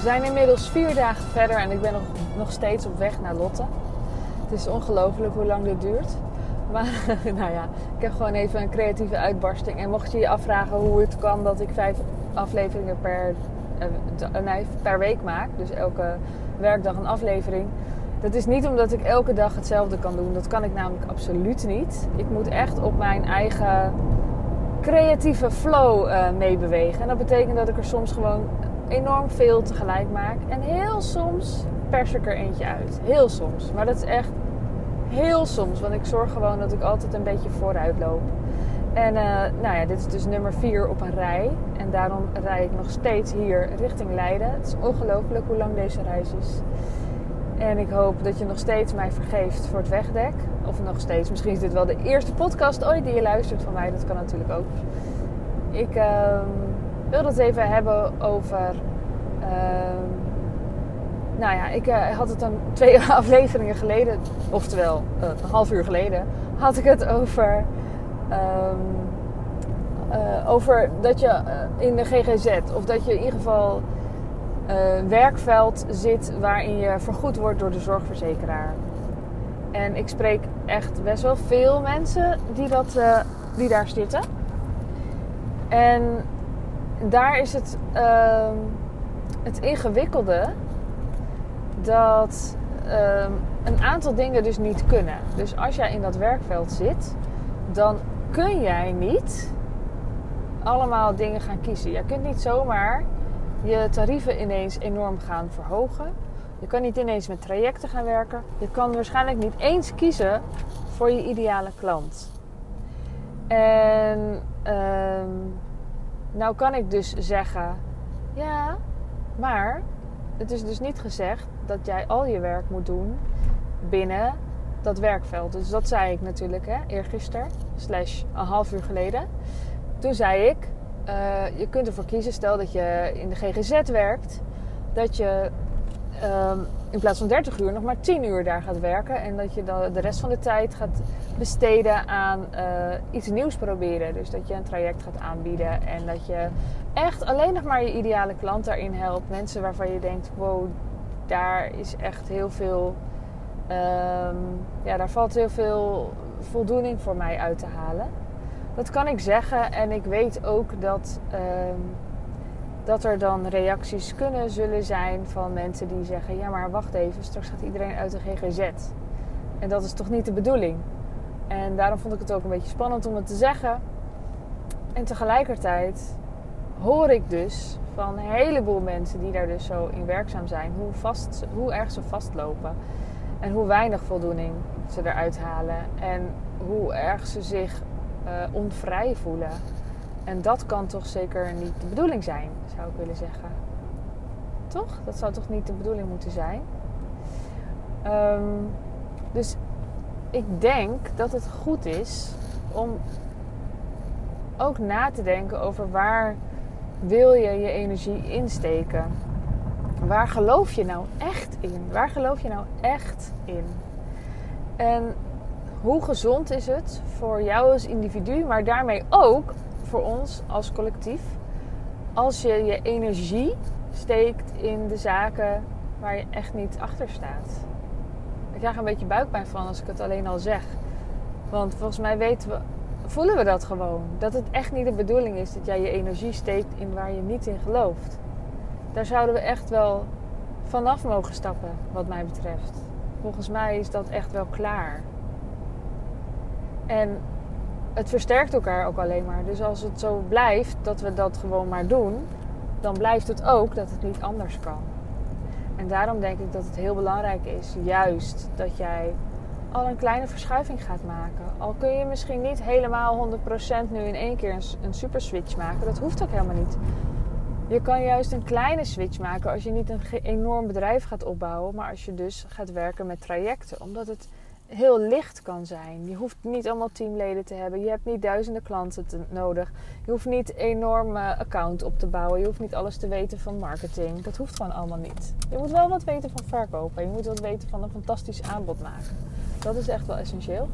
We zijn inmiddels vier dagen verder en ik ben nog, nog steeds op weg naar Lotte. Het is ongelooflijk hoe lang dit duurt. Maar nou ja, ik heb gewoon even een creatieve uitbarsting. En mocht je je afvragen hoe het kan dat ik vijf afleveringen per, nee, per week maak, dus elke werkdag een aflevering. Dat is niet omdat ik elke dag hetzelfde kan doen. Dat kan ik namelijk absoluut niet. Ik moet echt op mijn eigen creatieve flow uh, meebewegen. En dat betekent dat ik er soms gewoon enorm veel tegelijk maak. En heel soms pers ik er eentje uit. Heel soms. Maar dat is echt heel soms. Want ik zorg gewoon dat ik altijd een beetje vooruit loop. En uh, nou ja, dit is dus nummer 4 op een rij. En daarom rij ik nog steeds hier richting Leiden. Het is ongelooflijk hoe lang deze reis is. En ik hoop dat je nog steeds mij vergeeft voor het wegdek. Of nog steeds. Misschien is dit wel de eerste podcast ooit die je luistert van mij. Dat kan natuurlijk ook. Ik uh, wil het even hebben over. Uh, nou ja, ik uh, had het dan twee afleveringen geleden, oftewel uh, een half uur geleden, had ik het over. Um, over dat je in de GGZ, of dat je in ieder geval uh, werkveld zit waarin je vergoed wordt door de zorgverzekeraar. En ik spreek echt best wel veel mensen die, dat, die daar zitten. En daar is het, uh, het ingewikkelde dat ehm, een aantal dingen dus niet kunnen. Dus als jij in dat werkveld zit, dan kun jij niet allemaal dingen gaan kiezen. Je kunt niet zomaar je tarieven ineens enorm gaan verhogen. Je kan niet ineens met trajecten gaan werken. Je kan waarschijnlijk niet eens kiezen voor je ideale klant. En uh, nou kan ik dus zeggen, ja, maar het is dus niet gezegd dat jij al je werk moet doen binnen dat werkveld. Dus dat zei ik natuurlijk, hè, eergisteren, slash een half uur geleden. Toen zei ik, uh, je kunt ervoor kiezen, stel dat je in de GGZ werkt, dat je um, in plaats van 30 uur nog maar 10 uur daar gaat werken. En dat je dan de rest van de tijd gaat besteden aan uh, iets nieuws proberen. Dus dat je een traject gaat aanbieden en dat je echt alleen nog maar je ideale klant daarin helpt. Mensen waarvan je denkt, wow, daar is echt heel veel. Um, ja, daar valt heel veel voldoening voor mij uit te halen. Dat kan ik zeggen en ik weet ook dat, um, dat er dan reacties kunnen zullen zijn van mensen die zeggen: Ja, maar wacht even, straks gaat iedereen uit de GGZ. En dat is toch niet de bedoeling? En daarom vond ik het ook een beetje spannend om het te zeggen. En tegelijkertijd hoor ik dus van een heleboel mensen die daar dus zo in werkzaam zijn, hoe, vast, hoe erg ze vastlopen. En hoe weinig voldoening ze eruit halen. En hoe erg ze zich uh, onvrij voelen. En dat kan toch zeker niet de bedoeling zijn, zou ik willen zeggen. Toch? Dat zou toch niet de bedoeling moeten zijn? Um, dus ik denk dat het goed is om ook na te denken over waar wil je je energie insteken. Waar geloof je nou echt in? Waar geloof je nou echt in? En hoe gezond is het voor jou als individu, maar daarmee ook voor ons als collectief, als je je energie steekt in de zaken waar je echt niet achter staat. Ik krijg een beetje buikpijn van als ik het alleen al zeg. Want volgens mij weten we, voelen we dat gewoon. Dat het echt niet de bedoeling is dat jij je energie steekt in waar je niet in gelooft. Daar zouden we echt wel vanaf mogen stappen, wat mij betreft. Volgens mij is dat echt wel klaar. En het versterkt elkaar ook alleen maar. Dus als het zo blijft dat we dat gewoon maar doen, dan blijft het ook dat het niet anders kan. En daarom denk ik dat het heel belangrijk is, juist dat jij al een kleine verschuiving gaat maken. Al kun je misschien niet helemaal 100% nu in één keer een, een super switch maken. Dat hoeft ook helemaal niet. Je kan juist een kleine switch maken als je niet een enorm bedrijf gaat opbouwen, maar als je dus gaat werken met trajecten. Omdat het heel licht kan zijn. Je hoeft niet allemaal teamleden te hebben. Je hebt niet duizenden klanten te, nodig. Je hoeft niet enorme account op te bouwen. Je hoeft niet alles te weten van marketing. Dat hoeft gewoon allemaal niet. Je moet wel wat weten van verkopen. Je moet wat weten van een fantastisch aanbod maken. Dat is echt wel essentieel.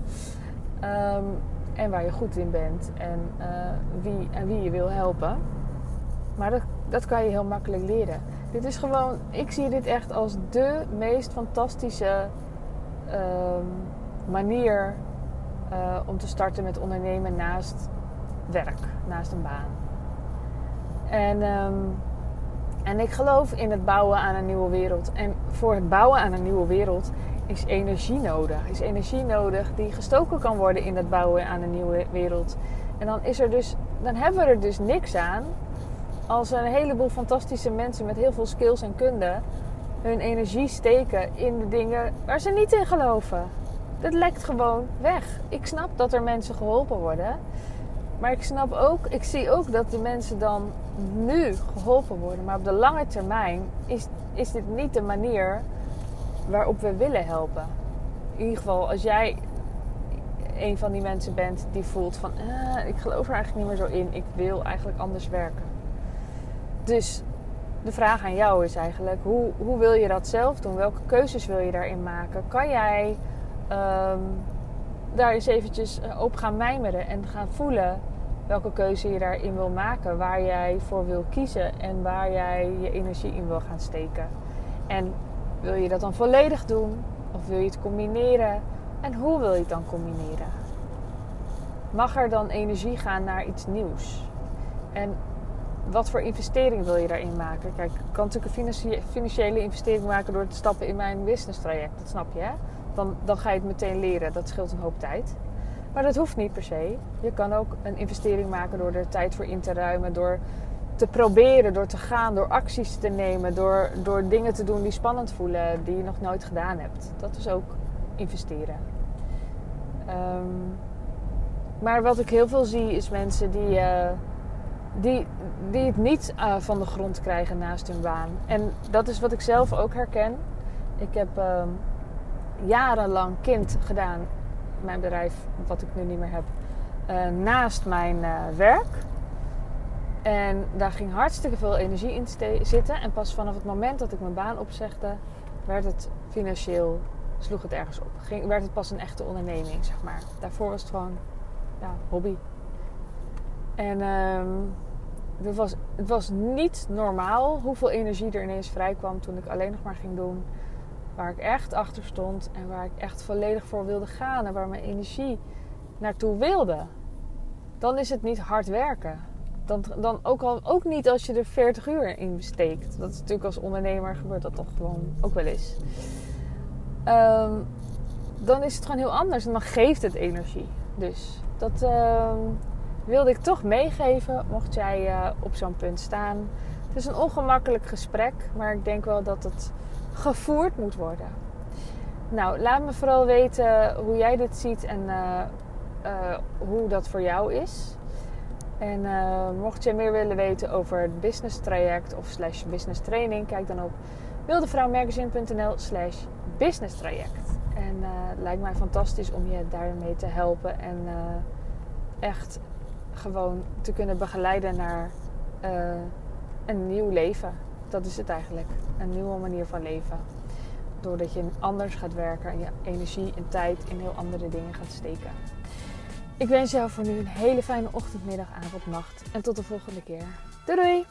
Um, en waar je goed in bent en, uh, wie, en wie je wil helpen. Maar dat, dat kan je heel makkelijk leren. Dit is gewoon, ik zie dit echt als de meest fantastische ehm, manier uh, om te starten met ondernemen naast werk, naast een baan. En, um, en ik geloof in het bouwen aan een nieuwe wereld. En voor het bouwen aan een nieuwe wereld is energie nodig. Is energie nodig die gestoken kan worden in het bouwen aan een nieuwe wereld. En dan, is er dus, dan hebben we er dus niks aan als een heleboel fantastische mensen met heel veel skills en kunde hun energie steken in de dingen waar ze niet in geloven. Dat lekt gewoon weg. Ik snap dat er mensen geholpen worden. Maar ik snap ook, ik zie ook dat de mensen dan nu geholpen worden. Maar op de lange termijn is, is dit niet de manier waarop we willen helpen. In ieder geval, als jij een van die mensen bent die voelt van eh, ik geloof er eigenlijk niet meer zo in, ik wil eigenlijk anders werken. Dus de vraag aan jou is eigenlijk: hoe, hoe wil je dat zelf doen? Welke keuzes wil je daarin maken? Kan jij um, daar eens eventjes eh, op gaan mijmeren en gaan voelen welke keuze je daarin wil maken, waar jij voor wil kiezen en waar jij je energie in wil gaan steken. En wil je dat dan volledig doen of wil je het combineren? En hoe wil je het dan combineren? Mag er dan energie gaan naar iets nieuws? En wat voor investering wil je daarin maken? Kijk, ik kan natuurlijk een financiële investering maken door te stappen in mijn business traject. Dat snap je, hè? Dan, dan ga je het meteen leren. Dat scheelt een hoop tijd. Maar dat hoeft niet per se. Je kan ook een investering maken door er tijd voor in te ruimen. Door te proberen, door te gaan, door acties te nemen. Door, door dingen te doen die spannend voelen, die je nog nooit gedaan hebt. Dat is ook investeren. Um, maar wat ik heel veel zie is mensen die, uh, die, die het niet uh, van de grond krijgen naast hun baan. En dat is wat ik zelf ook herken. Ik heb uh, jarenlang kind gedaan, mijn bedrijf, wat ik nu niet meer heb, eh, naast mijn werk. En daar ging hartstikke veel energie in zitten. En pas vanaf het moment dat ik mijn baan opzegde, werd het financieel, sloeg het ergens op. Ging, werd het pas een echte onderneming, zeg maar. Daarvoor was het gewoon ja, hobby. En um, het, was, het was niet normaal hoeveel energie er ineens vrij kwam toen ik alleen nog maar ging doen waar ik echt achter stond en waar ik echt volledig voor wilde gaan en waar mijn energie naartoe wilde. Dan is het niet hard werken. Dan, dan ook, al, ook niet als je er 40 uur in besteekt. Dat is natuurlijk als ondernemer gebeurt dat toch gewoon ook wel eens. Um, dan is het gewoon heel anders en dan geeft het energie. Dus dat uh, wilde ik toch meegeven, mocht jij uh, op zo'n punt staan. Het is een ongemakkelijk gesprek, maar ik denk wel dat het gevoerd moet worden. Nou, laat me vooral weten hoe jij dit ziet en uh, hoe dat voor jou is. En mocht je meer willen weten over het business traject of slash business training, kijk dan op wildevrouwmagazine.nl slash business traject. En het lijkt mij fantastisch om je daarmee te helpen en echt gewoon te kunnen begeleiden naar uh, een nieuw leven. Dat is het eigenlijk. Een nieuwe manier van leven. Doordat je anders gaat werken en je energie en tijd in heel andere dingen gaat steken. Ik wens jou voor nu een hele fijne ochtend, middag, avond, nacht. En tot de volgende keer. Doei doei!